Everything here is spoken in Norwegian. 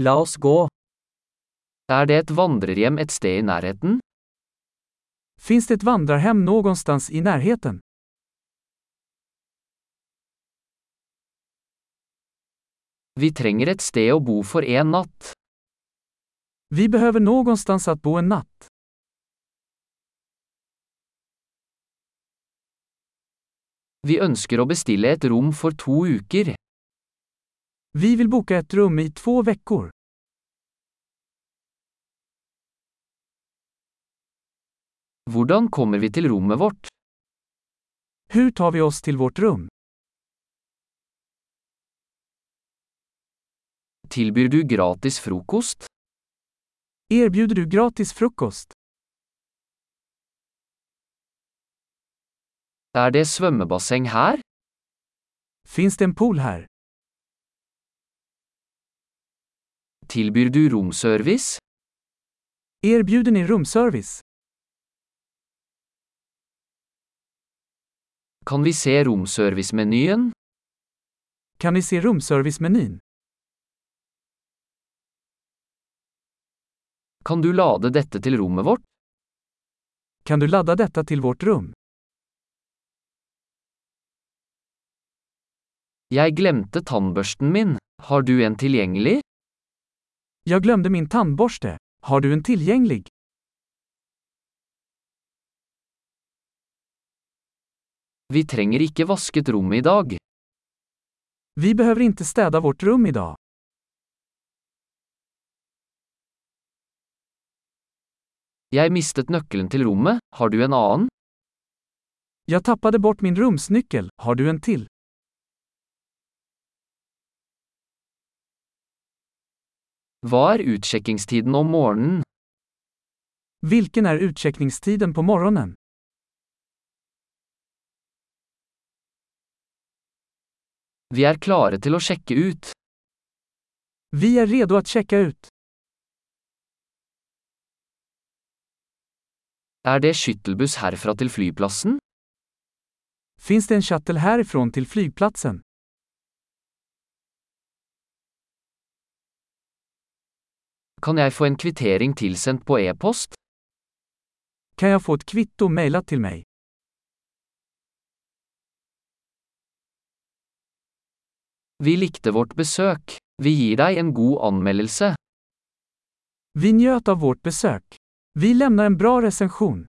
La oss gå. Er det et vandrerhjem et sted i nærheten? Finns det ett vandrarhem någonstans i närheten? Vi trenger et sted å bo for en natt. Vi behöver någonstans att bo en natt. Vi ønsker å bestille et rom for to uker. Vi vil boka et rum i två veckor. Hvordan kommer vi til rommet vårt? Hur tar vi oss till vårt rum? Tilbyr du gratis frokost? Erbjuder du gratis frukost? Er det svømmebasseng her? Finns det en pool här? Tilbyr du romservice? Erbjuder ni rumservice? Kan vi se romservice-menyen? Kan vi se romservice-menyn? Kan du lade dette til rommet vårt? Kan du ladda detta till vårt rum? Jeg glemte tannbørsten min. Har du en tilgjengelig? Jag glömde min tandborste. Har du en tillgänglig? Vi trenger ikke vasket rommet i dag. Vi behöver inte städa vårt rum idag. Jeg mistet nøkkelen til rommet, har du en annen? Jag tappade bort min rumsnyckel, har du en till? Hva er utsjekkingstiden om morgenen? Hvilken er utsjekkingstiden på morgonen? Vi er klare til å sjekke ut. Vi er redo å sjekke ut. Er det skyttelbuss herfra til flyplassen? Finns det en shuttle herifrån til flygplatsen? Kan jeg få en kvittering tilsendt på e-post? Kan jeg få et kvitto mailet til meg? Vi likte vårt besøk. Vi gir deg en god anmeldelse. Vi njöt av vårt besøk. Vi lämnar en bra recension.